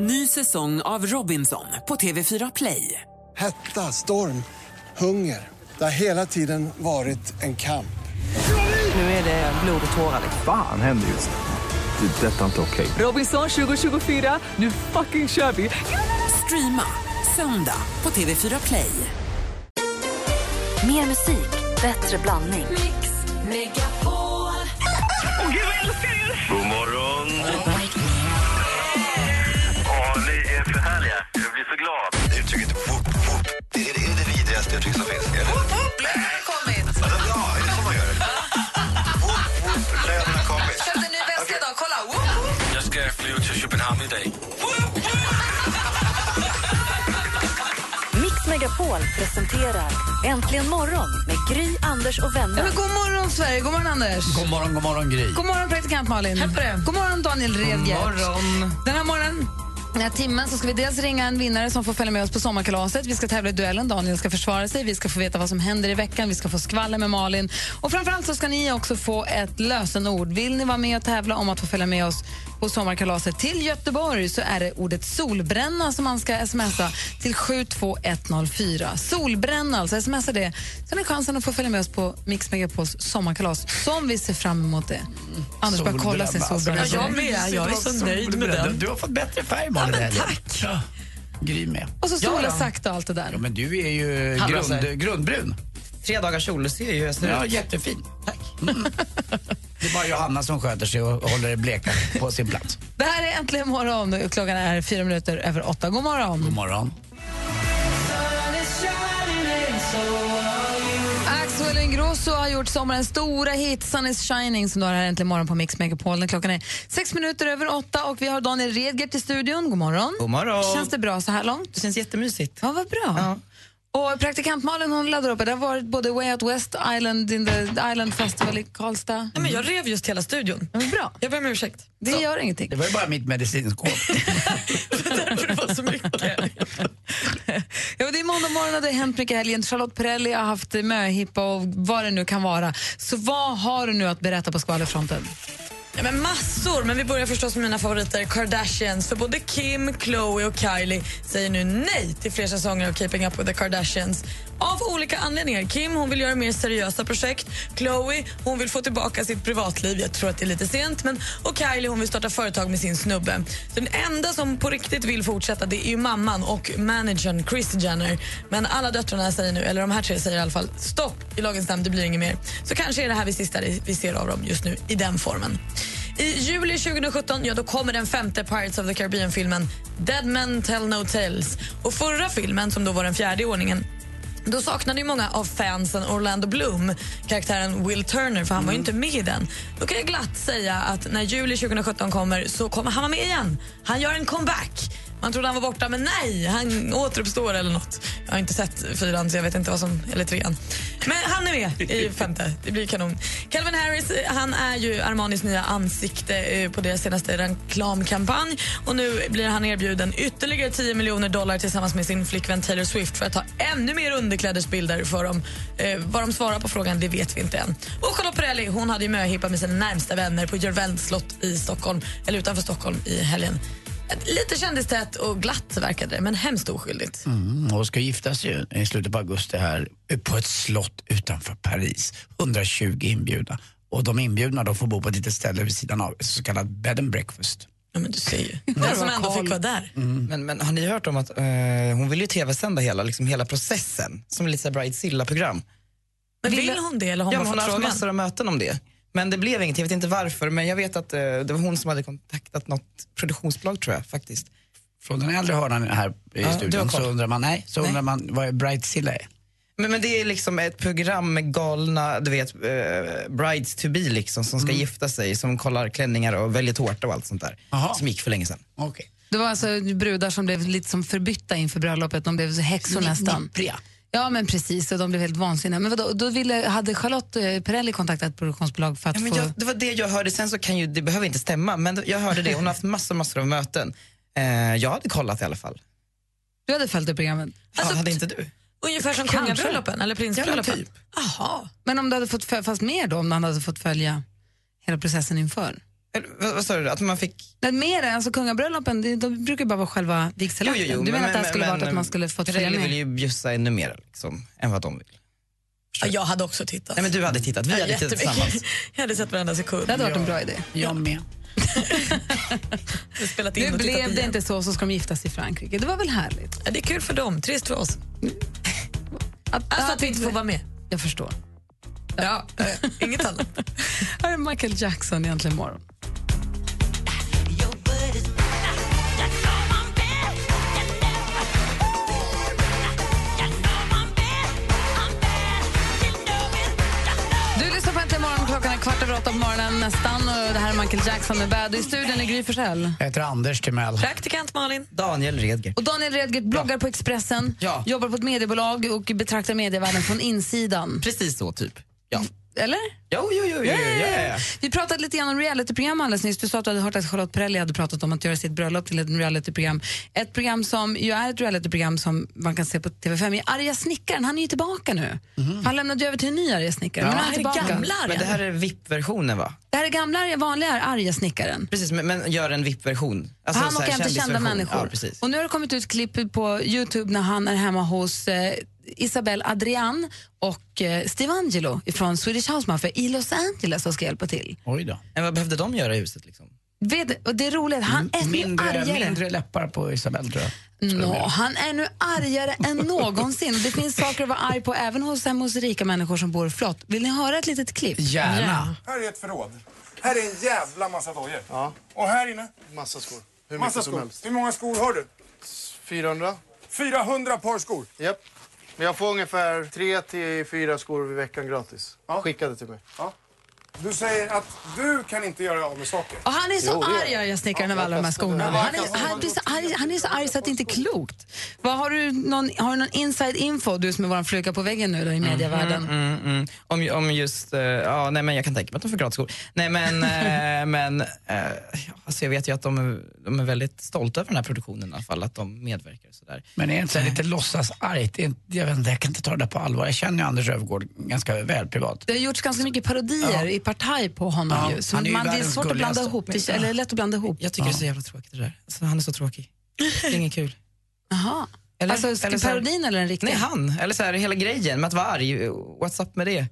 Ny säsong av Robinson på TV4 Play. Hetta, storm, hunger. Det har hela tiden varit en kamp. Nu är det blod och tårar. Fan händer just nu. Det. är Detta är inte okej. Robinson 2024, nu fucking kör vi! Streama söndag på TV4 Play. Mer musik, bättre blandning. God morgon. Så glad. Uttrycket whoop whoop, det är det, är det vidrigaste uttryck som finns. Eller? Whoop whoop, lönen har kommit! Ja, är det så man gör det? Whoop whoop, lönen har kommit. Köpte en ny väska idag, kolla! Woop, woop. Jag ska flyga till Köpenhamn idag. Mix Megapol presenterar Äntligen morgon med Gry, Anders och Ja, vänner. men god morgon, Sverige! God morgon, Anders! God morgon, god morgon Gry. God morgon, praktikant Malin! God morgon, Daniel Redgert! morgon. Den här morgonen den här timmen så ska vi dels ringa en vinnare som får följa med oss på sommarkalaset. Vi ska tävla i duellen. Daniel ska försvara sig. Vi ska få veta vad som händer i veckan. Vi ska få skvaller med Malin. Och framförallt så ska ni också få ett lösenord. Vill ni vara med och tävla om att få följa med oss på sommarkalaset till Göteborg så är det ordet solbränna som man ska smsa till 72104. Solbränna, alltså smsa det. Har ni chansen att få följa med oss på Mix Megapols sommarkalas som vi ser fram emot det. Anders börjar kolla sin solbränna. Alltså, Ja, mysigt jag att är vara så nöjd med den. Du har fått bättre färg, Malin. Ja, tack. Ja. Gry med. Och så Ja, sola ja. sakta och allt det där. Ja, men du är ju grund, grundbrun. Tre dagars sol, du ser ju jag Ja, ut. jättefin. Tack. Det är bara Johanna som sköter sig och håller det bleka på sin plats. Det här är Äntligen morgon. Klockan är fyra minuter över åtta. God morgon. God morgon. Axel Ingrosso har gjort sommarens stora hit Sun is shining som du har här äntligen morgon på Mix Megapol. Klockan är sex minuter över åtta och vi har Daniel Redgert i studion. God morgon. God morgon. Känns det bra så här långt? Det känns jättemysigt. Ja, vad bra. Ja. Och praktikant Malin hon laddar upp. Det har varit både Way Out West Island in the Island Festival i Karlstad. Nej, men jag rev just hela studion. Men bra. Jag ber om ursäkt. Det gör ingenting. Det var ju bara mitt medicinskåp. Därför det var så mycket. Ja, det är måndag morgon och det har hänt mycket i helgen. Charlotte Perrelli har haft möhippa och vad det nu kan vara. Så vad har du nu att berätta på skvallerfronten? Ja, men massor, men vi börjar förstås med mina favoriter Kardashians. För både Kim, Khloe och Kylie säger nu nej till fler säsonger av Keeping Up with the Kardashians. Av olika anledningar. Kim hon vill göra mer seriösa projekt. Chloe hon vill få tillbaka sitt privatliv. Jag tror att det är lite sent. Men, och Kylie hon vill starta företag med sin snubbe. Så den enda som på riktigt vill fortsätta det är ju mamman och managern Chris Jenner. Men alla döttrarna säger nu, eller de här tre säger i alla fall stopp i lagens namn, det blir inget mer. Så kanske är det här vi sista vi ser av dem just nu i den formen. I juli 2017 ja, då kommer den femte Pirates of the Caribbean-filmen Dead Men Tell No Tales. Och förra filmen, som då var den fjärde i ordningen då saknade ju många av fansen Orlando Bloom karaktären Will Turner, för han var ju inte med i den. Då kan jag glatt säga att när juli 2017 kommer så kommer han vara med igen. Han gör en comeback. Man trodde han var borta, men nej, han återuppstår eller något. Jag har inte sett fyran, så jag vet inte vad som... Eller trean. Men han är med i femte. Det blir kanon. Calvin Harris han är ju Armanis nya ansikte eh, på deras senaste reklamkampanj. Och nu blir han erbjuden ytterligare 10 miljoner dollar tillsammans med sin flickvän Taylor Swift för att ta ännu mer underklädesbilder för dem. Eh, vad de svarar på frågan det vet vi inte än. Och Charlotte Perrelli hon hade ju möhippa med sina närmsta vänner på Järvälns slott i Stockholm, eller utanför Stockholm i helgen. Lite kändistätt och glatt verkade det, men hemskt oskyldigt. Mm, och ska gifta sig i slutet på augusti här på ett slott utanför Paris. 120 inbjudna. Och de inbjudna de får bo på ett litet ställe vid sidan av, så kallat bed and breakfast. Ja, men du ser ju. Den som ändå fick vara där. Men, men har ni hört om att eh, hon vill ju tv-sända hela, liksom hela processen som lite så här Bridezilla-program? Men vill hon det eller har Ja, hon hon har haft massor av möten om det. Men det blev inget, jag vet inte varför, men jag vet att eh, det var hon som hade kontaktat något produktionsbolag tror jag faktiskt. Från den äldre hörnan här i Ja, studion så undrar man, nej, så Nej. undrar man vad Brightzilla är. Men, men det är liksom ett program med galna, du vet, eh, brides to be liksom som ska gifta sig, som kollar klänningar och väljer tårta och allt sånt där. Aha. Som gick för länge sedan. Okej. Det var alltså brudar som blev lite som förbytta inför bröllopet. De blev så häxor nästan. Nippriga. Ja, men precis. Och de blev helt vansinniga. Men vadå, då ville, hade Charlotte eh, Perrelli kontaktat produktionsbolag för att Ja, men få... jag, det var det jag hörde, sen så kan ju, det behöver inte stämma, men jag hörde det. Hon har haft massor, massor av möten. Eh, jag hade kollat i alla fall. Du hade följt det programmet. Alltså, ja, hade inte du? Ungefär som kungabröllopen eller prinsbröllopen? Ja, men typ. Jaha. Men om du hade fått, föl- fast mer då, om du hade fått följa hela processen inför? Eller, vad, sa du? Att man fick... Nej, mer än alltså kungabröllopen, det, de brukar bara vara själva vigselakten. Du menar att det här skulle varit att man skulle fått följa Pirelli med? vill ju bjussa ännu mer liksom, än vad de vill. Ja, jag hade också tittat. Nej men du hade tittat, vi Ja, hade tittat tillsammans. Jag hade sett varenda sekund. Det hade varit en bra idé. Jag med. Jag spelat in Nu och blev det igen. inte så, så ska de gifta sig i Frankrike. Det var väl härligt? Ja, det är kul för dem, trist för oss. Att, Alltså att vi inte får vara med. Jag förstår. Ja, eh, inget annat. Här är Michael Jackson egentligen imorgon. Morgon. Klockan är kvart över åtta på morgonen nästan. Och det här är Michael Jackson med Bad. Och I studion är Gry Forssell. Jag heter Anders Timell. Praktikant Malin. Daniel Redger. Och Daniel Redgert bloggar på Expressen, Ja. jobbar på ett mediebolag och betraktar medievärlden från insidan. Precis så, typ. Ja. Eller? Jo, jo, jo, jo, jo, ja, ja, ja. Vi pratade lite grann om realityprogram alldeles nyss. Du sa att du hade hört att Charlotte Perrelli hade pratat om att göra sitt bröllop till ett realityprogram. Ett program som ju är ett realityprogram som man kan se på TV5 är Arga snickaren. Han är ju tillbaka nu. Han lämnade över till en ny Arga snickare. men Ja. han är Det här är tillbaka. gamla Men det här är VIP-versionen va? Det här är gamla vanliga Arga snickaren. Precis, men, men gör en VIP-version. Alltså, han och här jämte kända människor. Ja, och nu har det kommit ut klipp på Youtube när han är hemma hos eh, Isabelle Adrian och eh, Steve Angelo från Swedish House Mafia i Los Angeles som ska hjälpa till. Oj då. Men vad behövde de göra i huset liksom? Vet, och det är roligt, han är nu Mindre, argare. mindre läppar på Isabelle tror jag. Nå, han är nu argare än någonsin. Det finns saker att vara arg på även hos, hemma hos rika människor som bor flott. Vill ni höra ett litet klipp? Gärna. Här är ett förråd. Här är en jävla massa dojor. Ja. Och här inne? Massa skor. Hur massa skor. Hur många skor har du? 400. 400 par skor? Japp. Men jag får ungefär tre till fyra skor i veckan gratis. Skickade till mig. Ja. Du säger att du kan inte göra av med saker. Och han är så Jo, arg, arga snickaren, Ja, av alla de här jag skorna. Han är, han, blir så arg, han är så arg så att det inte är klokt. Vad, har, du någon, har du någon inside info, du som är vår fluga på väggen nu då, i medievärlden? Mm, mm. Om, om just, eh, ja nej men jag kan tänka mig att de får gratisskor. Nej men, eh, men ja, alltså jag vet ju att de är, de är väldigt stolta över den här produktionen i alla fall, att de medverkar och sådär. Men är inte lite låtsasargt? Jag, vet inte, jag kan inte ta det där på allvar. Jag känner ju Anders Öfvergård ganska väl privat. Det har gjorts ganska mycket parodier i Partaj på honom Ja, ju. Så han är ju man, det är svårt att blanda ihop, det, eller lätt att blanda ihop. Jag tycker det är så jävla tråkigt det där. Alltså, han är så tråkig. Det är inget kul. Jaha. Eller- alltså, ska eller parodin eller den riktiga? Nej han, eller så här hela grejen med att vara arg. What's up med det?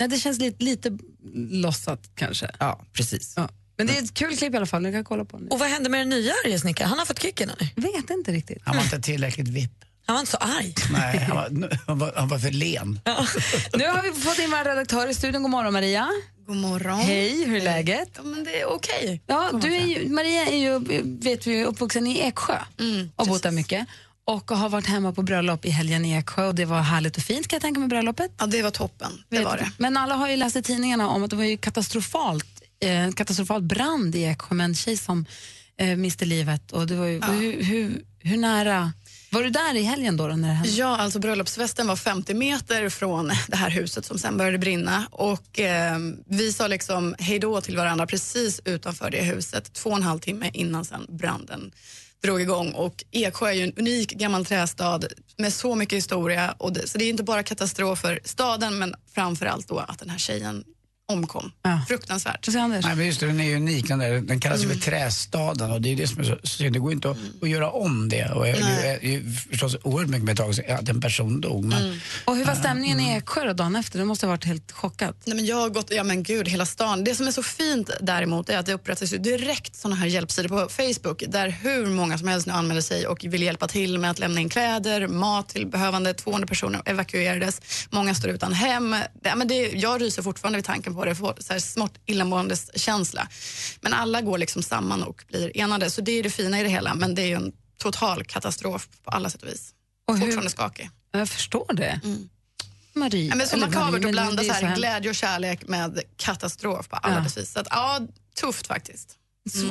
Nej, det känns lite, lite lossat kanske. Ja, precis. Ja. Men det är ett kul klipp i alla fall, ni kan kolla på det. Och vad hände med den nya arga snickaren? Han har fått kicken eller? Vet inte riktigt. Han var inte tillräckligt vipp. Han var inte så arg. Nej, han var, han var, han var för len. Nu har vi fått in vår redaktör i studion. God morgon Maria. God morgon. Hej, hur är läget? Ja, men det är okej. Ja, du är ju, Maria är ju, vet vi, uppvuxen i Eksjö Mm, och bott där mycket. Och har varit hemma på bröllop i helgen i Eksjö och det var härligt och fint kan jag tänka mig bröllopet. Ja, det var toppen. Det Vet var det. Men alla har ju läst i tidningarna om att det var ju katastrofalt, eh, katastrofal brand i Eksjö med en tjej som eh, miste livet. Och det var ju, hur, hur, hur nära, var du där i helgen då, då när det hände? Ja, alltså bröllopsfesten var 50 meter från det här huset som sen började brinna. Och eh, Vi sa liksom hej då till varandra precis utanför det huset två och en halv timme innan sen branden drog igång. Och Eksjö är ju en unik gammal trästad med så mycket historia. Och det, så det är inte bara katastrof för staden men framför allt då att den här tjejen omkom. Fruktansvärt. Anders? Nej, men just det, den är ju unik. Den, där, den kallas ju för trästaden och det är det som är så synd. Det går inte att, att göra om det. Och det är ju förstås oerhört mycket med tag att en person dog. Men, Och hur var stämningen i Eksjö då, dagen efter? Du måste ha varit helt chockad. Nej, men jag har gått, ja men gud, hela stan. Det som är så fint däremot är att det upprättas ju direkt såna här hjälpsidor på Facebook där hur många som helst nu anmäler sig och vill hjälpa till med att lämna in kläder, mat till behövande. 200 personer evakuerades. Många står utan hem. Det, men det, jag ryser fortfarande vid tanken på det, får så här smått illamåendes känsla. Men alla går liksom samman och blir enade. Så det är det fina i det hela. Men det är ju en total katastrof på alla sätt och vis. Och hur- fortfarande skakig. Jag förstår det. Marie. Ja, men så makabert att blanda så är här hemskt. glädje och kärlek med katastrof på alla Ja. dess vis. Så att, ja, tufft faktiskt.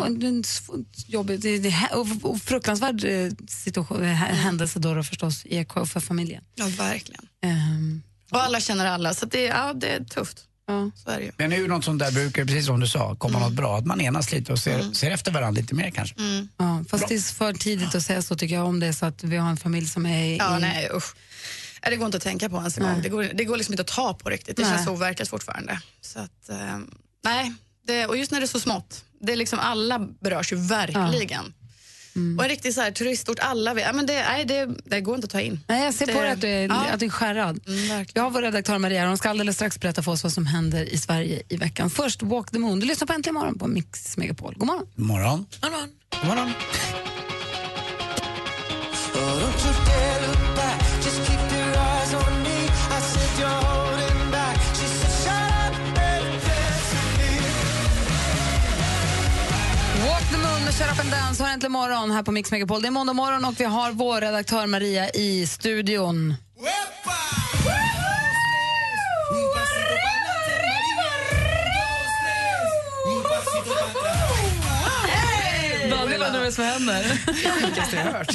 En svår, jobbigt, det, och, och fruktansvärd eh, situation, eh, händelse då, då förstås i Eksjö för familjen. Ja, verkligen. Ehm, Och alla känner alla, så det, ja, det är tufft. Ja. Så är det ju. men ur något sånt där brukar, precis som du sa, komma något bra. Att man enas lite och ser, ser efter varandra lite mer kanske. Ja, fast det är för tidigt att säga så tycker jag om det så att vi har en familj som är i... Ja, nej usch. Det går inte att tänka på ens en gång. Det går, det går liksom inte att ta på riktigt. Det Nej. känns overkligt fortfarande. Så att, eh, nej, Det, och just när det är så smått. Det är liksom alla berörs ju verkligen. Och en riktig så här, turistort, alla vet, ja, men det, nej, det, det går inte att ta in. Nej, jag ser på Det- dig att du är, Ja. att du är skärrad. Vi har vår redaktör Maria hon ska alldeles strax berätta för oss vad som händer i Sverige i veckan. Först Walk the Moon. Du lyssnar på Äntligen morgon på Mix Megapol. God morgon. God morgon. God morgon. God morgon. Walk the med Shut Up and Dance har äntligen morgon här på Mix Megapol. Det är måndag morgon och vi har vår redaktör Maria i studion. Daniel undrar vad som händer. Sjukaste jag hört.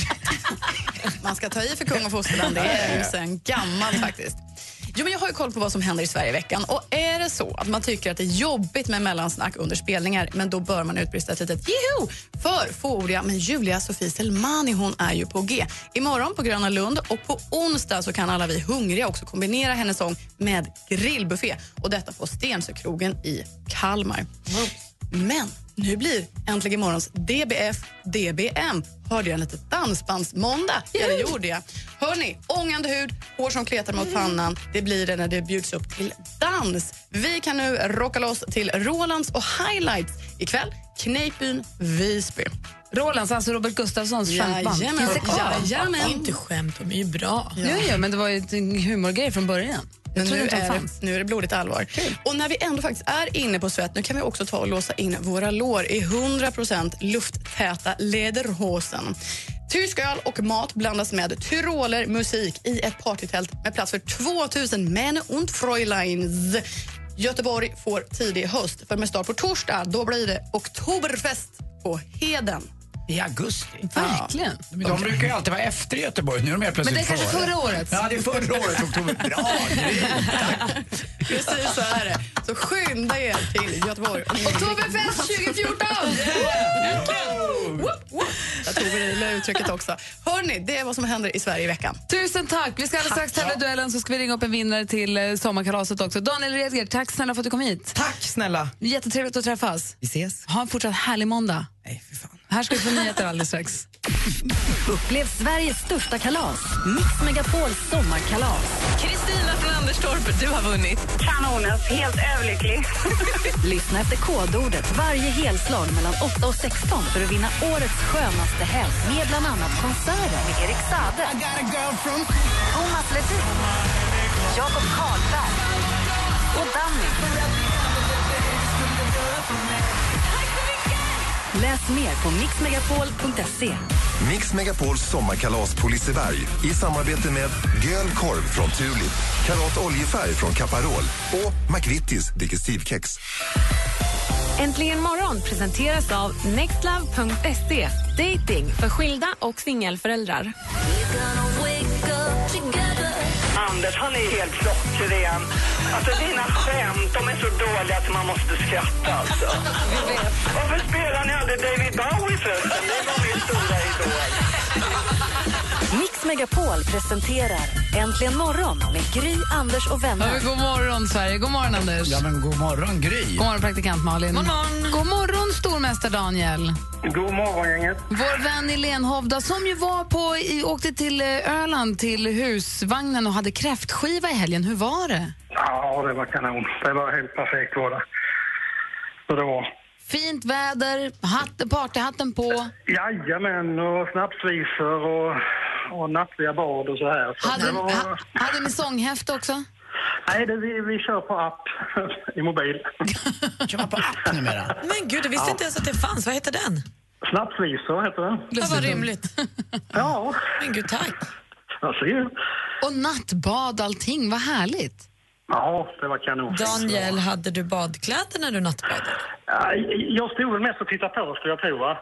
Man ska ta i för kung och fosterland, det är ju sen gammalt faktiskt. Jo, men jag har ju koll på vad som händer i Sverige i veckan. Och är det så att man tycker att det är jobbigt med mellansnack under spelningar, men då bör man utbrista ett litet joho! För fåordiga, men Julia Sofie Selmani hon är ju på G. Imorgon på Gröna Lund och på onsdag så kan alla vi hungriga också kombinera hennes sång med grillbuffé. Och detta på Stensökrogen i Kalmar. Men nu blir Äntligen morgons DBF DBM. Hörde jag en liten dansbandsmåndag? Ja, det gjorde jag. Hörni, ångande hud, hår som kletar mot pannan. Det blir det när det bjuds upp till dans. Vi kan nu rocka loss till Rolands och Highlights ikväll. Kneippbyn, Visby. Rolands, alltså Robert Gustafssons skämtband. Jajamän. Jajamän. Inte skämt, de är ju bra. Ja. Ja, men det var ju en humorgrej från början. Men nu är, det, nu är det blodigt allvar. Och när vi ändå faktiskt är inne på svett, nu kan vi också ta och låsa in våra lår i 100% lufttäta lederhosen. Tysk öl och mat blandas med tyroler musik i ett partytält med plats för 2000 män und Fräuleins. Göteborg får tidig höst, för med start på torsdag då blir det oktoberfest på Heden. I augusti. Verkligen. De brukar ju alltid vara efter Göteborg. Nu är de helt Men plötsligt det är kanske förra året. Ja, det är förra året. Oktober. Bra. Precis så är det. Så skynda er till Göteborg. Oktoberfest 2014! Woop, woop. Jag tog det lilla uttrycket också. Hörni, det är vad som händer i Sverige i veckan. Tusen tack! Vi ska alldeles strax tävla i duellen så ska vi ringa upp en vinnare till eh, sommarkalaset också. Daniel Redger, tack snälla för att du kom hit. Tack snälla. Jättetrevligt att träffas. Vi ses. Ha en fortsatt härlig måndag. Nej, för fan. Här ska vi få nyheter alldeles strax. Upplev Sveriges största kalas, Mix Megapols sommarkalas. Kristina från Anderstorp, du har vunnit. Kanon, helt överlycklig. Lyssna efter kodordet varje helslag mellan 8 och 16 för att vinna årets skönaste helg med bland annat konserter med Erik Saade, Thomas Ledin, Jakob Karlberg och Danny. Läs mer på mixmegapol.se. Mix Megapols sommarkalas på Liseberg i samarbete med Göl korv från Tulip, Karat oljefärg från Caparol och McVittys digestivkex. Äntligen morgon presenteras av nextlove.se. Dating för skilda och singelföräldrar. Anders, han är helt klockren. Alltså dina skämt, de är så dåliga att man måste skratta alltså. Aldrig David Bowie förresten? Det var min stora idol. Mix Megapol presenterar Äntligen morgon med Gry, Anders och Ja, vänner. men god morgon, Sverige. God morgon, Anders. Ja, men god morgon, Gry. God morgon, praktikant Malin. God morgon. God morgon, stormästare Daniel. God morgon, gänget. Vår vän i Lenhovda som ju var på, i, åkte till eh, Öland till husvagnen och hade kräftskiva i helgen. Hur var det? Ja, det var kanon. Det var helt perfekt var det. Så det var. Fint väder, hatt, partyhatten på. Jajamän, och snapsvisor och, och nattliga bad och så här. Så Hade, det var... ha, hade ni sånghäfte också? Nej, det, vi, vi kör på app i mobil. Kör man på app numera? Men gud, jag visste inte ens att det fanns. Vad heter den? Snapsvisor heter det. Det var rimligt. Ja. Men gud, tack. Jag ser. Och nattbad, allting. Vad härligt. Ja, det var kanon. Daniel, hade du badkläder när du nattbadade? Ja, Jag stod väl mest och tittade på, skulle jag tro. Va?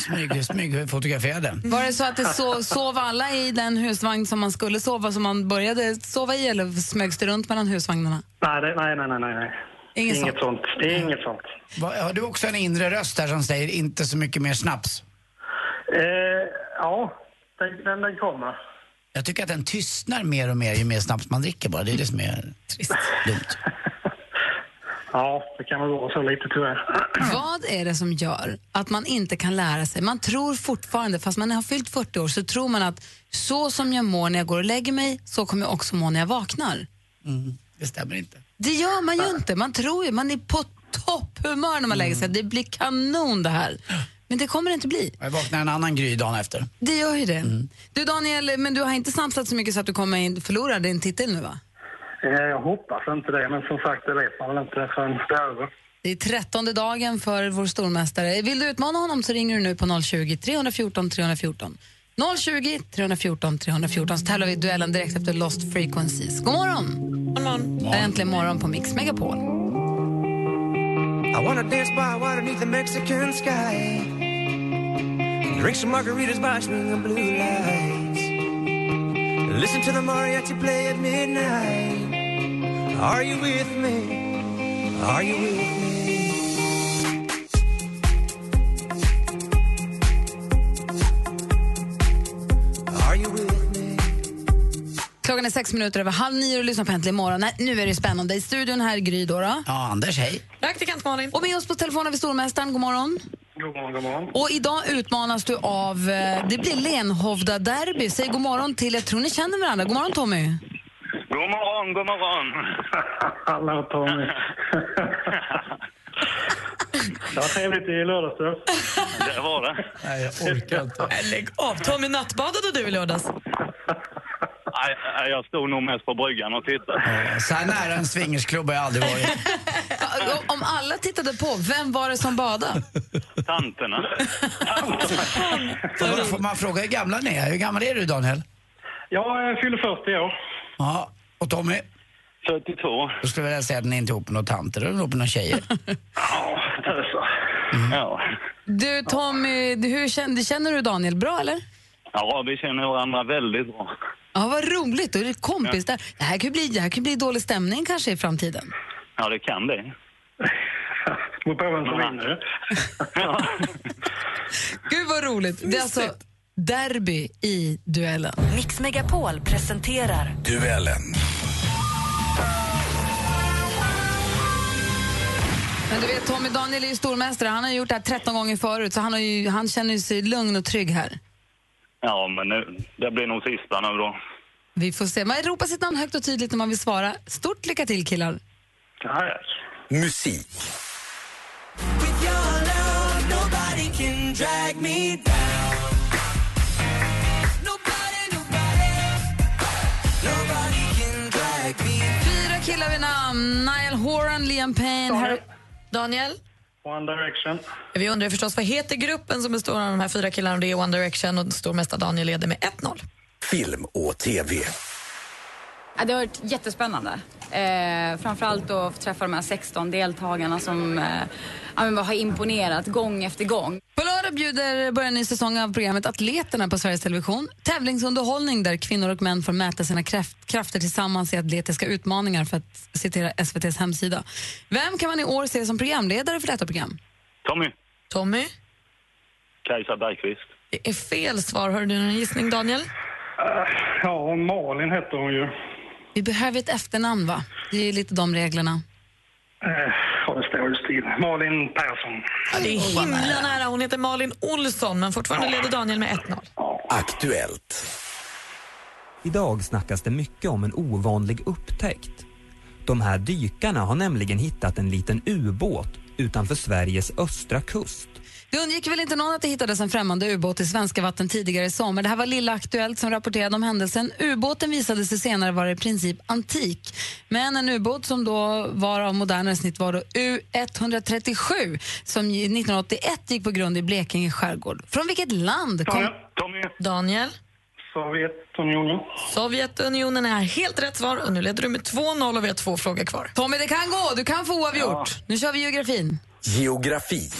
Smyg, smygfotograferade. Var det så att det so sov alla i den husvagn som man skulle sova, som man började sova i, eller smögs det runt mellan husvagnarna? Nej, det, nej, nej, nej, nej, nej. Inget inget sånt. Det är inget sånt. Va- Har du också en inre röst där som säger inte så mycket mer snaps? Eh, ja, den, den, den kommer. Jag tycker att den tystnar mer och mer ju mer snaps man dricker bara. Det är det som är trist. Dumt. Ja, det kan väl vara så lite tyvärr. Vad är det som gör att man inte kan lära sig? Man tror fortfarande, fast man har fyllt 40 år, så tror man att så som jag mår när jag går och lägger mig, så kommer jag också må när jag vaknar. Mm, det stämmer inte. Det gör man ju inte. Man tror ju, man är på topphumör när man lägger sig. Det blir kanon det här. Men det kommer det inte bli. Jag vaknar en annan gry dagen efter. Det gör ju det. Du Daniel, men du har inte snapsat så mycket så att du kommer in, förlora din titel nu va? Eh, Jag hoppas inte det, men som sagt, det vet man väl inte förrän det är över. Det är trettonde dagen för vår stormästare. Vill du utmana honom så ringer du nu på 020 314 314. 020 314 314 så tävlar vi i duellen direkt efter Lost Frequencies. God morgon! God morgon. Det är äntligen morgon på Mix Megapol. I wanna dance by water beneath the Mexican sky. Drink some margaritas by swinging blue lights. Listen to the mariachi play at midnight. Are you with me? Are you with me? Are you with me? Klockan är sex minuter över halv nio och lyssnar på Äntligen morgon. Nej, nu är det spännande. I studion här är Gry då. då. Ja, Anders, hej. Praktikant Malin. Och med oss på telefon har vi stormästaren. God morgon. God morgon, god morgon. Och idag utmanas du av, eh, det blir Lenhovda derby. Säg god morgon till, jag tror ni känner varandra. God morgon Tommy. God morgon, god morgon. Hallå Tommy. Det var trevligt i lördags du. Det var det. Nej, jag orkar inte. Lägg av. Tommy, nattbadade du i lördags? Nej, nej, Jag stod nog mest på bryggan och tittade. Så här nära en swingersklubb har jag aldrig varit. Om alla tittade på, vem var det som badade? Tanterna. Får, får man fråga hur gamla ni är? Hur gammal är du Daniel? Jag fyller 40 år. Ja, och Tommy? 42. Då skulle jag vilja säga att ni är inte ihop med några tanter, eller ihop med några tjejer. Ja, töser. Ja. Du Tommy, du- hur känner, känner du Daniel bra eller? ja, vi känner varandra väldigt bra. Ja, vad roligt. Då är det kompis där. Det här kan ju bli, det här kan bli dålig stämning kanske i framtiden. Ja, det kan det. Vem som vinner. Gud vad roligt. Det är alltså derby i duellen. Mix Megapol presenterar Duellen. Men du vet, Tommy Daniel är ju stormästare. Han har gjort det här 13 gånger förut, så han, har ju, han känner ju sig lugn och trygg här. Ja, men nu, det blir nog sista nu då. Vi får se. Man ropar sitt namn högt och tydligt när man vill svara. Stort lycka till killar. Tack. Musik. Fyra killar vid namn. Niall Horan, Liam Payne, Harry... Daniel? One Direction. Vi undrar förstås vad heter gruppen som består av de här fyra killarna? Det är One Direction och stormästare Daniel leder med 1-0. Film och TV. Ja, det har varit jättespännande. Eh, framförallt att få träffa de här 16 deltagarna som eh, ja, men bara har imponerat gång efter gång. På lördag bjuder börjar en ny säsong av programmet Atleterna på Sveriges Television. Tävlingsunderhållning där kvinnor och män får mäta sina kraft, krafter tillsammans i atletiska utmaningar för att citera SVTs hemsida. Vem kan man i år se som programledare för detta program? Tommy. Tommy? Kajsa Bergqvist. Det är fel svar. Har du någon gissning, Daniel? Ja, Malin heter hon ju. Vi behöver ett efternamn, va? Det är lite de reglerna. Eh, Ja, det står still. Malin Persson. Ja, det är himla nära. Hon heter Malin Olsson, men fortfarande leder Daniel med 1-0. Aktuellt. Idag snackas det mycket om en ovanlig upptäckt. De här dykarna har nämligen hittat en liten ubåt utanför Sveriges östra kust. Det undgick väl inte någon att det hittades en främmande ubåt i svenska vatten tidigare i sommar. Det här var Lilla Aktuellt som rapporterade om händelsen. Ubåten visade sig senare vara i princip antik. Men en ubåt som då var av modernare snitt var då U137 som 1981 gick på grund i Blekinge skärgård. Från vilket land kom... Tommy. Daniel? Sovjetunionen. Sovjetunionen är helt rätt svar och nu leder du med 2-0 och vi har två frågor kvar. Tommy, det kan gå. Du kan få oavgjort. Nu kör vi geografin. Geografi.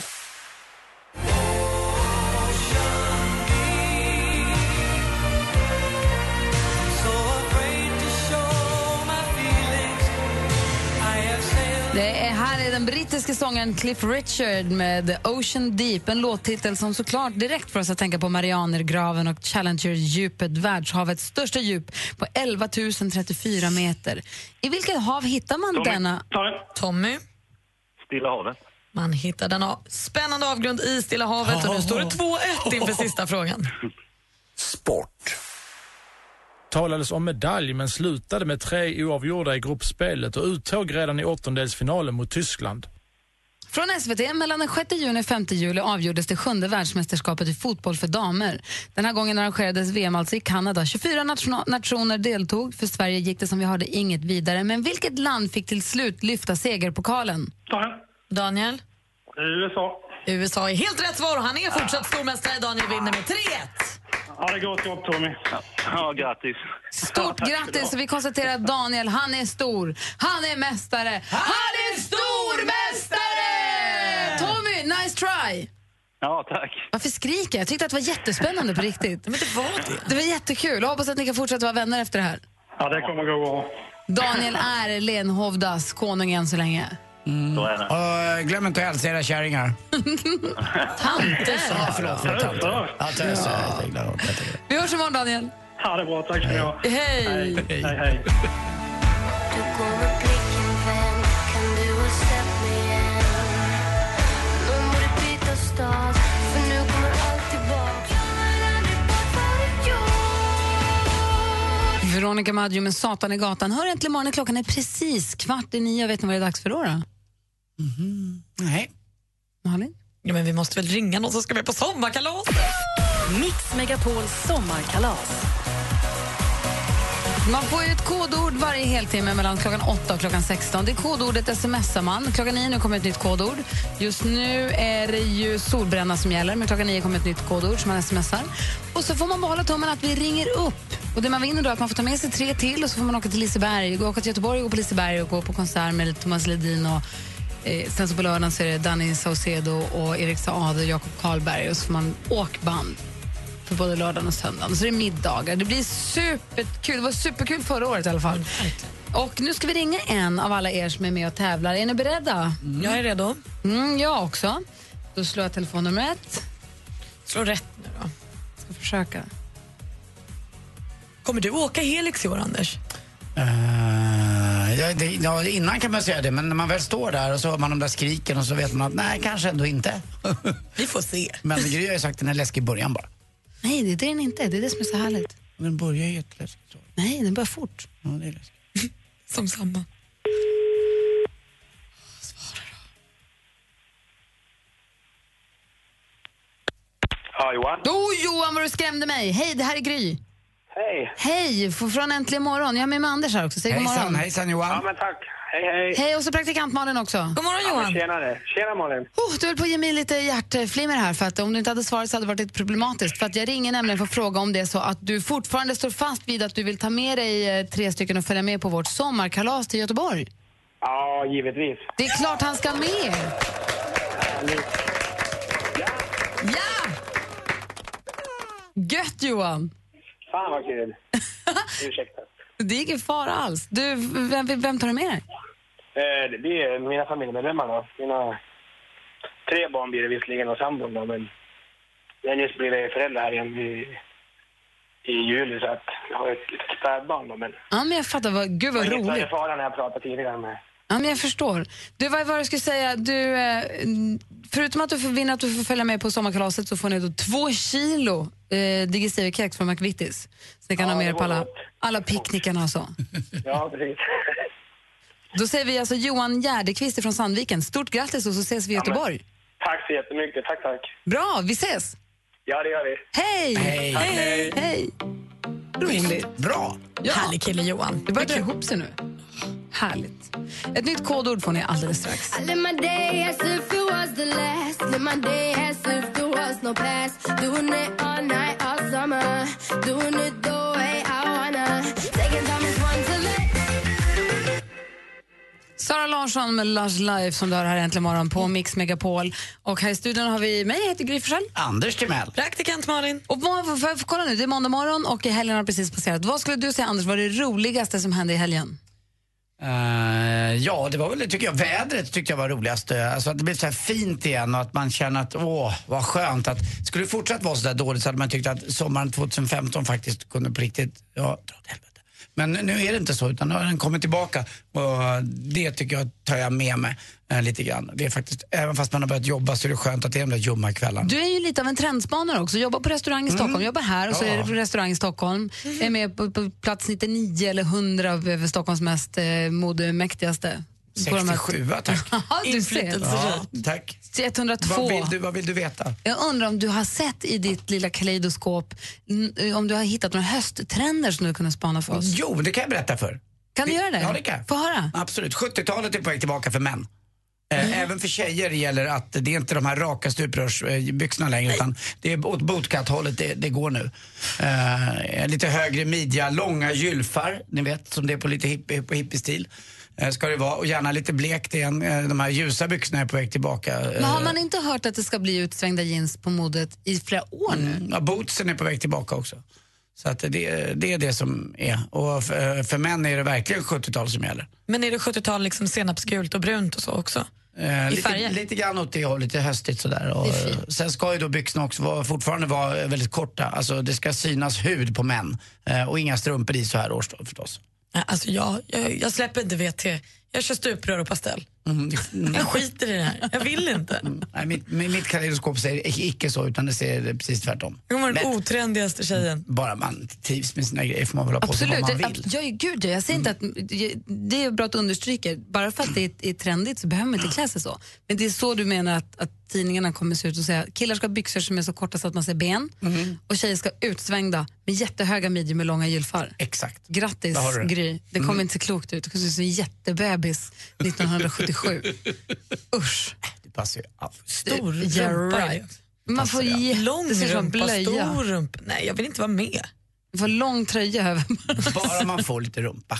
Det är, här är den brittiske sångaren Cliff Richard med Ocean Deep, en låttitel som såklart direkt får oss att tänka på Marianergraven och Challenger-djupet, världshavets största djup på 11 034 meter. I vilket hav hittar man Tommy. denna... Tommy? Stilla havet. Man hittar denna spännande avgrund i Stilla havet och nu står det 2-1 inför sista frågan. Sport. Talades om medalj men slutade med tre oavgjorda i gruppspelet och uttåg redan i åttondelsfinalen mot Tyskland. Från SVT, mellan den 6 juni och 5 juli avgjordes det sjunde världsmästerskapet i fotboll för damer. Den här gången arrangerades VM alltså i Kanada. 24 nation nationer deltog. För Sverige gick det som vi hörde inget vidare. Men vilket land fick till slut lyfta segerpokalen? Daniel? USA. USA är helt rätt svar och han är fortsatt stormästare. Daniel vinner med 3-1. Ja, det är gott jobb, Tommy. Ja, grattis. Stort grattis! Och vi konstaterar att Daniel, han är stor. Han är mästare. Han är stormästare! Tommy, nice try! Ja, tack. Varför skriker jag? Jag tyckte att det var jättespännande på riktigt. Men det var det. Det var jättekul. Jag hoppas att ni kan fortsätta vara vänner efter det här. Ja, det kommer gå bra. Daniel är Lenhovdas konung än så länge. Så är det. Och eh, glöm inte att hälsa era kärringar. Tanter! Ja, förlåt, förlåt, tanter. Ja, töser. Det. Vi hörs imorgon, Daniel. Ja, det bra. Tack ska ni ha. Hej! Hej, hej. Veronica Maggio med Satan i gatan. Hör äntligen morgonen, klockan är precis kvart i nio. Vet ni vad det är dags för då? då? Nej. Malin? Ja, men vi måste väl ringa någon som ska med på sommarkalas? Mix Megapols sommarkalas. Man får ju ett kodord varje heltimme mellan klockan 8 och klockan 16. Det är kodordet smsar man. Klockan 9 nu kommer ett nytt kodord. Just nu är det ju solbränna som gäller, men klockan 9 kommer ett nytt kodord som man smsar. Och så får man behålla tummen att vi ringer upp. Och det man vinner då är att man får ta med sig tre till och så får man åka till Liseberg, gå åka till Göteborg och gå på Liseberg och gå på konsert med Thomas Ledin och eh, sen så på lördagen så är det Danny Saucedo och Erik Saade och Jakob Karlberg och så får man åkband för både lördagen och söndagen. Så det är middagar. Det blir superkul. Det var superkul förra året i alla fall. Och nu ska vi ringa en av alla er som är med och tävlar. Är ni beredda? Jag är redo. Mm, jag också. Då slår jag telefonnumret. Slå rätt nu då. Ska försöka. Kommer du åka Helix i år, Anders? Eh, ja, det, ja, innan kan man säga det, men när man väl står där och så hör man de där skriken och så vet man att nej, kanske ändå inte. Vi får se. Men Gry har ju sagt att den är läskig i början bara. Nej, det är det den inte. Det är det som är så härligt. Den börjar ju jätteläskigt. Nej, den börjar fort. Ja, det är läskigt. Som samma. Ja, Johan. Oh, Johan, vad du skrämde mig. Hej, det här är Gry. Hej. Hej, från Äntligen morgon. Jag är med, med Anders här också. Säg god morgon. Hejsan, hejsan Johan. Ja, men tack. Hej, hej. Hej, och så praktikant Malin också. God morgon, Ja, Johan. tjenare. Tjena, Malin. Oh, du höll på att ge mig lite hjärtflimmer här för att om du inte hade svarat så hade det varit lite problematiskt. För att jag ringer nämligen för att fråga om det är så att du fortfarande står fast vid att du vill ta med dig eh, tre stycken och följa med på vårt sommarkalas till Göteborg. Ja, givetvis. Det är klart han ska med! Ja! Gött Johan! Fan vad kul. Ursäkta. Det är ingen fara alls. Du, vem, vem tar du med dig? Eh, det blir mina familjemedlemmar då. Mina tre barn blir det visserligen och sambon då, men jag har nyss blivit förälder här igen i, i juli så att jag har ett litet spädbarn då, men Ja, men jag fattar. Vad, gud vad jag roligt. inte fara när jag pratade tidigare med Ja, men jag förstår. Du, vad var det jag skulle säga? Du, eh, förutom att du får vinna att du får följa med på sommarkalaset så får ni då två kilo eh, digestivekex från McVittys. Så ni kan Ja, ha med er på alla, alla picknickarna och så. Ja, precis. Då säger vi alltså Johan Gärdekvist från Sandviken. Stort grattis och så ses vi i Ja, Göteborg. Tack så jättemycket. Tack, tack. Bra, vi ses! Ja, det gör vi. Hej! Hej. Hej! Hej. Roligt. Bra. Ja. Härlig kille, Johan. Det börjar dra ihop sig nu. Härligt. Ett nytt kodord får ni alldeles strax. Sara Larsson med Lush Life som du har här äntligen morgon på Mix Megapol. Och här i studion har vi mig, jag heter Gry Forssell. Anders Timell. Praktikant Malin. Och vad, jag få kolla nu, det är måndag morgon och helgen har precis passerat. Vad skulle du säga Anders var det roligaste som hände i helgen? Uh, ja, det var väl, tycker jag, vädret tyckte jag var roligast. Eh, alltså att det blev så här fint igen och att man känner att, åh, vad skönt att, skulle det fortsatt vara så där dåligt så hade man tyckt att sommaren 2015 faktiskt kunde på riktigt, ja, dra åt helvete. Men nu är det inte så, utan nu har den kommit tillbaka. Och det tycker jag tar jag med mig eh, lite grann. Det är faktiskt, även fast man har börjat jobba så är det skönt att det är de där ljumma kvällarna. Du är ju lite av en trendspanare också. Jobbar på restaurang i Stockholm, jobbar här och så Mm. Ja. är du på restaurang i Stockholm. Är med på, på plats 99 eller 100 av över Stockholms mest eh, modemäktigaste. På de här- 67 tack. Ja, du ser. Ja, tack. 102. Vad vill, du, vad vill du veta? Jag undrar om du har sett i ditt lilla kaleidoskop, n- om du har hittat några hösttrender som du kunde spana för oss? Jo, det kan jag berätta för. Kan du göra det? Ja, det kan. Få höra. Absolut. 70-talet är på väg tillbaka för män. Eh, Mm. Även för tjejer gäller att det är inte de här raka stuprörsbyxorna längre utan det är åt bootcut-hållet det, det går nu. Eh, lite högre midja, långa gylfar, ni vet som det är på lite hippie, på hippiestil. Eh, ska det vara och gärna lite blekt igen. Eh, de här ljusa byxorna är på väg tillbaka. Men har Eh, man inte hört att det ska bli utsvängda jeans på modet i flera år nu? Mm, ja, bootsen är på väg tillbaka också. Så att det, det är det som är. Och för, för män är det verkligen 70-tal som gäller. Men är det 70-tal liksom senapsgult och brunt och så också? Eh, I lite, färger? lite grann åt det hållet, lite höstigt sådär. Och, sen ska ju då byxorna också vara, fortfarande vara väldigt korta. Alltså det ska synas hud på män. Eh, och inga strumpor i så här års då, förstås. Alltså jag, jag, jag släpper inte VT. Jag kör stuprör och pastell. Mm. Jag skiter i det här. Jag vill inte. Nej, mitt, mitt kaleidoskop säger icke så, utan det säger precis tvärtom. Jag var den otrendigaste tjejen. Bara man trivs med sina grejer får man väl ha på sig vad Absolut. man Jag, vill. jag, gud, jag säger inte att, det är bra att understryka. Bara för att det är, är trendigt så behöver man inte klä sig så. Men det är så du menar att, att tidningarna kommer se ut och säga killar ska ha byxor som är så korta så att man ser ben Mm. och tjejer ska ha utsvängda med jättehöga midjor med långa gylfar. Exakt. Grattis du. Gry. Det kommer Mm. inte se klokt ut. Du kommer se ut jättebebis 1977. Usch. Det passar ju allt. Stor Yeah, rumpa. right. Man får ge, Lång rumpa, stor rumpa. Nej, jag vill inte vara med. Du får lång tröja över. Bara man får lite rumpa.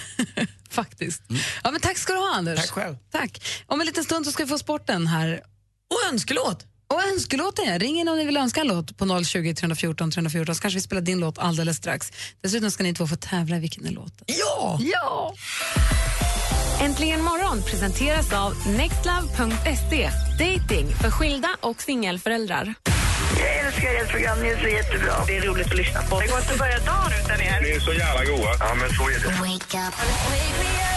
Faktiskt. Ja, men tack ska du ha, Anders. Tack själv. Tack. Om en liten stund så ska vi få sporten här. Och önskelåt. Och önskelåten, ja. Ring in om ni vill önska en låt på 020 314 314 så kanske vi spelar din låt alldeles strax. Dessutom ska ni två få tävla i vilken är låten. Ja! Ja! Äntligen morgon presenteras av nextlove.se. Dating för skilda och singelföräldrar. Jag älskar ert program, ni är så jättebra. Det är roligt att lyssna på. Det går inte att börja dagen utan er. Ni är så jävla goa. Ja, men så är det.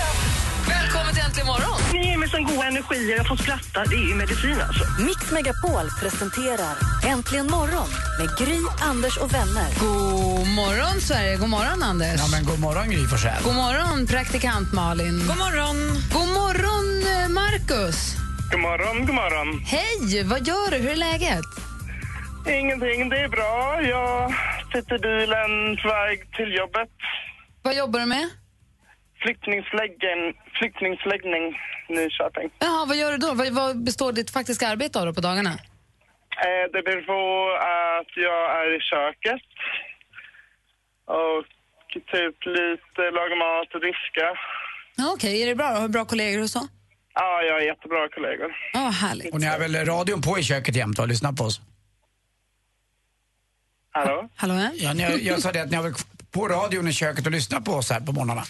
Välkommen till Äntligen morgon! Ni ger mig sån god energi och jag får skratta. Det är ju medicin alltså. Mix Megapol presenterar Äntligen morgon med Gry, Anders och vänner. God morgon, Sverige. God morgon, Anders. Ja men god morgon Gry Forssell. God morgon, praktikant Malin. God morgon. God morgon, eh, Markus. God morgon, god morgon. Hej, vad gör du? Hur är läget? Ingenting, det är bra. Jag sitter i bilen på väg till jobbet. Vad jobbar du med? Flyktningsläggen, flyktningsläggning, Nyköping. Jaha, vad gör du då? Vad, vad består ditt faktiska arbete av då på dagarna? Eh, det beror på att jag är i köket och typ lite laga mat och diska. Ja, Okej, är det bra? Har du bra kollegor och så? Ja, jag har jättebra kollegor. Ja, härligt. Och ni har väl radion på i köket jämt och lyssnar på oss? Hallå? Hallå, ja? Ja, ni har, jag sa det att ni har väl på radion i köket och lyssnar på oss här på morgnarna?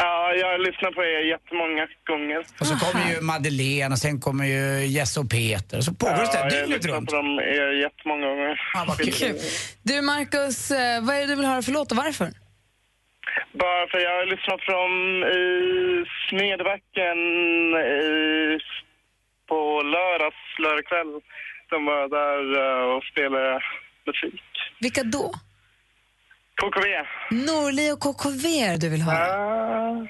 Ja, jag har lyssnat på er jättemånga gånger. Och så kommer ju Madeleine och sen kommer ju Jesse och Peter och så pågår det så Ja, här jag har dygnet lyssnat runt. på dem er jättemånga gånger. Ja, vad kul. Du, Markus, eh, vad är det du vill höra för låt och varför? Bara för jag har lyssnat på dem i Smedbacken i, på lördags, lördag kväll. De var där eh, och spelade musik. Vilka då? KKV. Norli och KKV är du vill höra?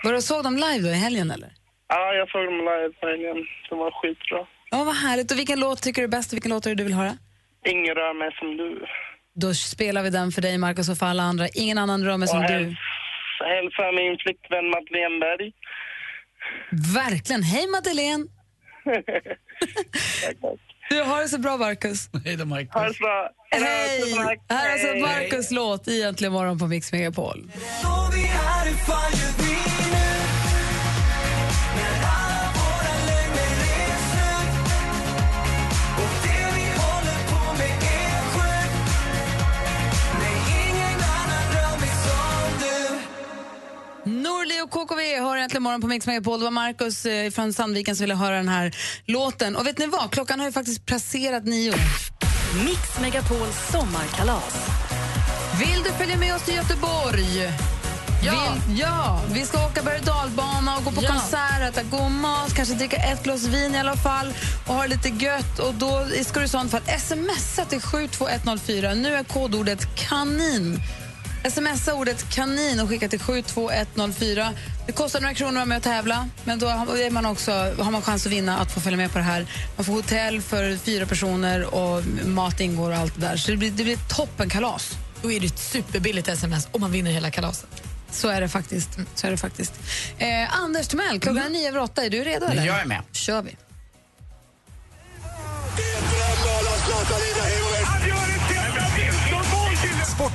Var du såg dem live då i helgen eller? Ja, jag såg dem live på helgen. De var skitbra. Ja, vad härligt. Och vilken låt tycker du är bäst och vilken låt är det du vill höra? Ingen rör mig som du. Då spelar vi den för dig, Markus, och för alla andra. Ingen annan rör mig som Och du. häls- Hälsa min flickvän Madeleine Berg. Verkligen. Hej, Madeleine! Du, har det så bra, Markus. Hej då, Markus. Ha det så bra. Hej! Här är alltså Hej. Markus låt i Äntligen morgon på Mix Megapol. Norli och KKV har äntligen morgon på Mix Megapol. Det var Markus eh, från Sandviken som ville höra den här låten. Och vet ni vad? Klockan har ju faktiskt passerat nio. Mix Megapols sommarkalas. Vill du följa med oss till Göteborg? Ja. Vi, ja, vi ska åka berg och dalbana och gå på Ja. konsert, äta god mat, kanske dricka ett glas vin i alla fall och ha lite gött. Och då ska du i sånt fall smsa till 72104. Nu är kodordet kanin. Smsa ordet kanin och skicka till 72104. Det kostar några kronor att vara med och tävla, men då är man också, har man chans att vinna att få följa med på det här. Man får hotell för fyra personer och mat ingår och allt det där. Så det blir, det blir toppenkalas. Då är det ett superbilligt sms och man vinner hela kalaset. Så är det faktiskt. Så är det faktiskt. Eh, Anders Timell, klockan är nio över åtta. Är du redo? Eller? Jag är med. kör vi.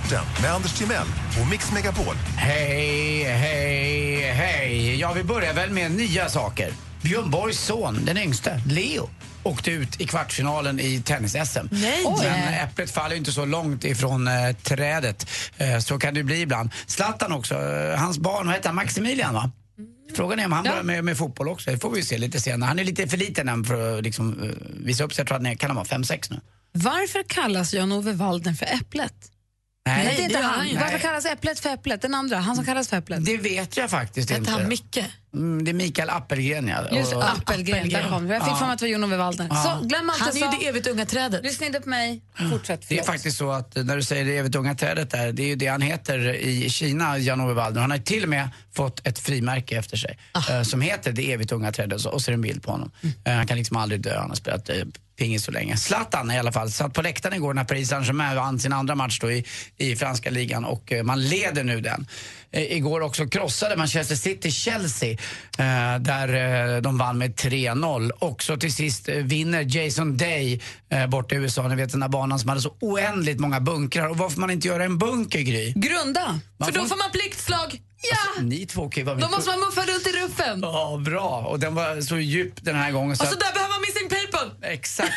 Sporten med Anders Timell och Mix Megapol. Hej, hej, hej. Ja, vi börjar väl med nya saker. Björn Borgs son, den yngste, Leo åkte ut i kvartsfinalen i tennis-SM. Nej. Men äpplet faller inte så långt ifrån eh, trädet. Eh, så kan det bli ibland. Zlatan också, eh, hans barn, vad heter han, Maximilian va? Frågan är om han börjar med, med fotboll också. Det får vi se lite senare. Han är lite för liten än för att liksom, eh, visa upp sig. Jag tror att han är, kan han vara 5-6 nu? Varför kallas Jan-Ove Waldner för Äpplet? Nej, Nej, det är inte han. ju. Varför kallas Äpplet för Äpplet? Den andra, han som kallas för Äpplet. Det vet jag faktiskt Hette inte. han Micke? Mm, det är Mikael Appelgren ja. Just Och- Appelgren, där kom. Jag fick Ja. för mig att det var Jan-Ove Waldner. Ja. Så glöm allt Han är ju det evigt unga trädet. Lyssna inte på mig. Fortsätt. Det är faktiskt så att eh, när du säger det evigt unga trädet där, det är ju det han heter i Kina, Jan-Ove Waldner. Han har till och med fått ett frimärke efter sig Ah. eh, som heter det evigt unga trädet och så, är det en bild på honom. Mm. Eh, han kan liksom aldrig dö, han har spelat pingis så länge. Zlatan i alla fall satt på läktaren igår när Paris Saint-Germain vann sin andra match då i, i franska ligan och eh, man leder nu den. Eh, igår också krossade Manchester City Chelsea eh, där eh, de vann med 3-0. Också till sist eh, vinner Jason Day eh, borta i USA, ni vet den där banan som hade så oändligt många bunkrar. Och varför man inte göra en bunker, Gry? Grunda. Man För då får man pliktslag. Ja! Ni två kan ju vara med Då måste man muffa runt i ruffen. Ja, bra. Och den var så djup den här gången. Så Och så att, där behöver man missing people. exakt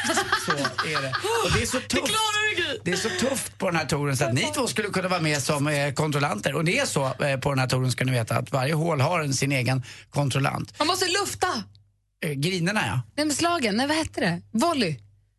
så är det. Och det är så Det tufft. klarar du Gry. Det är så tufft på den här touren så att ni två skulle kunna vara med som eh, kontrollanter. Och det är så eh, på den här touren ska ni veta att varje hål har en, sin egen kontrollant. Man måste lufta. Eh, grinerna ja. Nej, men slagen. Nej, vad hette det? Volley.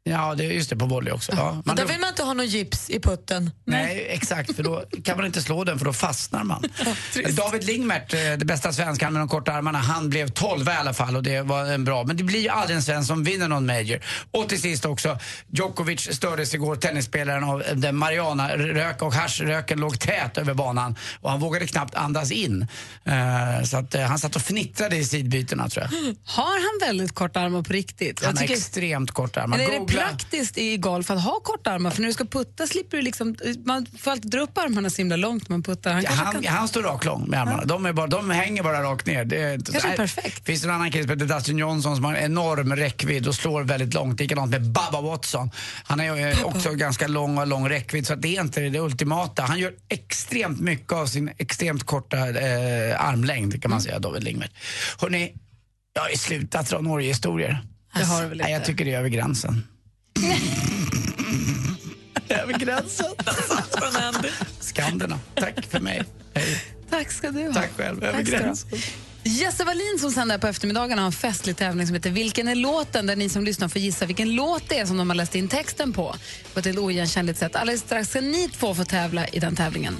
Ja, det är just det på volley också. Ja. Man, där vill man inte ha någon gips i putten. nej, exakt. För då kan man inte slå den för då fastnar man. David Lingmert, eh, det bästa svenskan med de korta armarna, han blev 12 i alla fall och det var en bra. Men det blir ju aldrig en svensk som vinner någon major. Och till sist också, Djokovic stördes igår, tennisspelaren, av den marijuana-rök och haschröken låg tät över banan och han vågade knappt andas in. Eh, Så att eh, han satt och fnittrade i sidbytena tror jag. Har han väldigt korta armar på riktigt? Han har extremt korta armar. Är praktiskt i golf att ha korta armar? För när du ska putta slipper du liksom, man får alltid dra upp armarna så himla långt när man puttar. Han Ja, han, kan... han står rak lång med armarna. De, är bara, de hänger bara rakt ner. Det är, Kanske Nej, perfekt. finns det en annan kille som heter Dustin Johnson som har en enorm räckvidd och slår väldigt långt. Likadant med Bubba Watson. Han är ju också ganska lång och lång räckvidd så det är inte det ultimata. Han gör extremt mycket av sin extremt korta eh, armlängd kan man säga, David Lingmert. Hörrni, jag har slutat dra Norge-historier. Väl Nej, jag tycker det är över gränsen. Över gränsen. Skanderna. Tack för mig. Hej. Tack ska du ha. Tack själv. Över Tack gränsen. Jesse Wallin som sänder på eftermiddagarna har en festlig tävling som heter Vilken är låten? Där ni som lyssnar får gissa vilken låt det är som de har läst in texten på. På ett oigenkännligt sätt. Alldeles strax ska ni två få tävla i den tävlingen.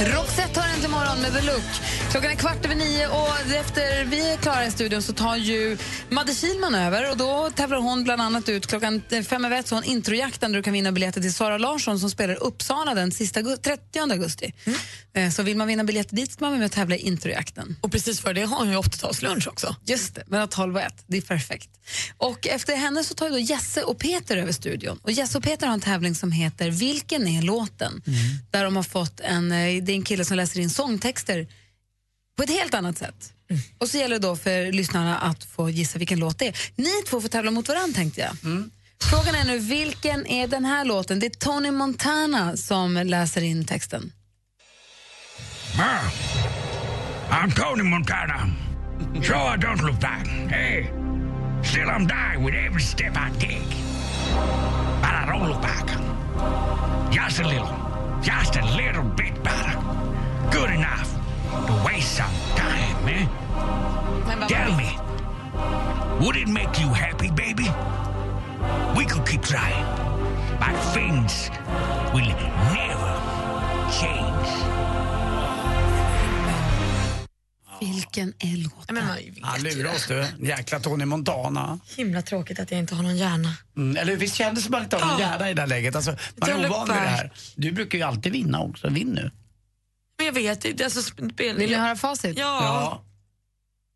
Roxette med The Look. Klockan är kvart över nio och efter vi är klara i studion så tar ju Madde Kihlman över och då tävlar hon bland annat ut klockan fem över ett så har hon introjakten där du kan vinna biljetter till Sara Larsson som spelar Uppsala den sista, augu- 30 augusti. Eh, Så vill man vinna biljetter dit ska man vara med och tävla i introjakten. Och precis för det har hon ju 80-talslunch också. Just det, mellan 12 och 1. Det är perfekt. Och efter henne så tar ju då Jesse och Peter över studion. Och Jesse och Peter har en tävling som heter Vilken är låten? Där de har fått en, eh, det är en kille som läser in sångtexter på ett helt annat sätt. Och så gäller det då för lyssnarna att få gissa vilken låt det är. Ni två får tävla mot varandra tänkte jag. Frågan är nu, vilken är den här låten? Det är Tony Montana som läser in texten. Ma, I'm Tony Montana. So I don't look back. Hey, still I'm dying with every step I take. But I don't look back. Just a little, just a little bit better. Good enough to waste some time, eh? Tell me, would it make you happy, baby? We could keep trying, but things will never change. Vilken är låten? Men man vet ju lurar det. oss du. Jäkla Tony Montana. Himla tråkigt att jag inte har någon hjärna. Mm, eller visst kändes det som att man inte har någon hjärna i det här läget? Alltså, man är ovan vid det på. här. Du brukar ju alltid vinna också. Vinn nu. Jag vet inte. Alltså, spel... Vill ni höra facit? Ja.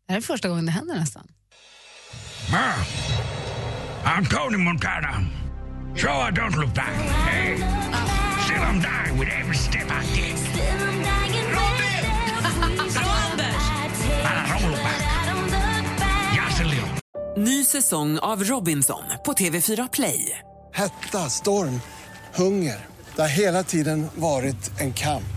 Det här är första gången det händer nästan. Ma, I'm Tony Montana. So I don't look back. Hey, still I'm dying with every step I take. But I don't look back. Just a little. Ny säsong av Robinson på TV4 Play. Hetta, storm, hunger. Det har hela tiden varit en kamp.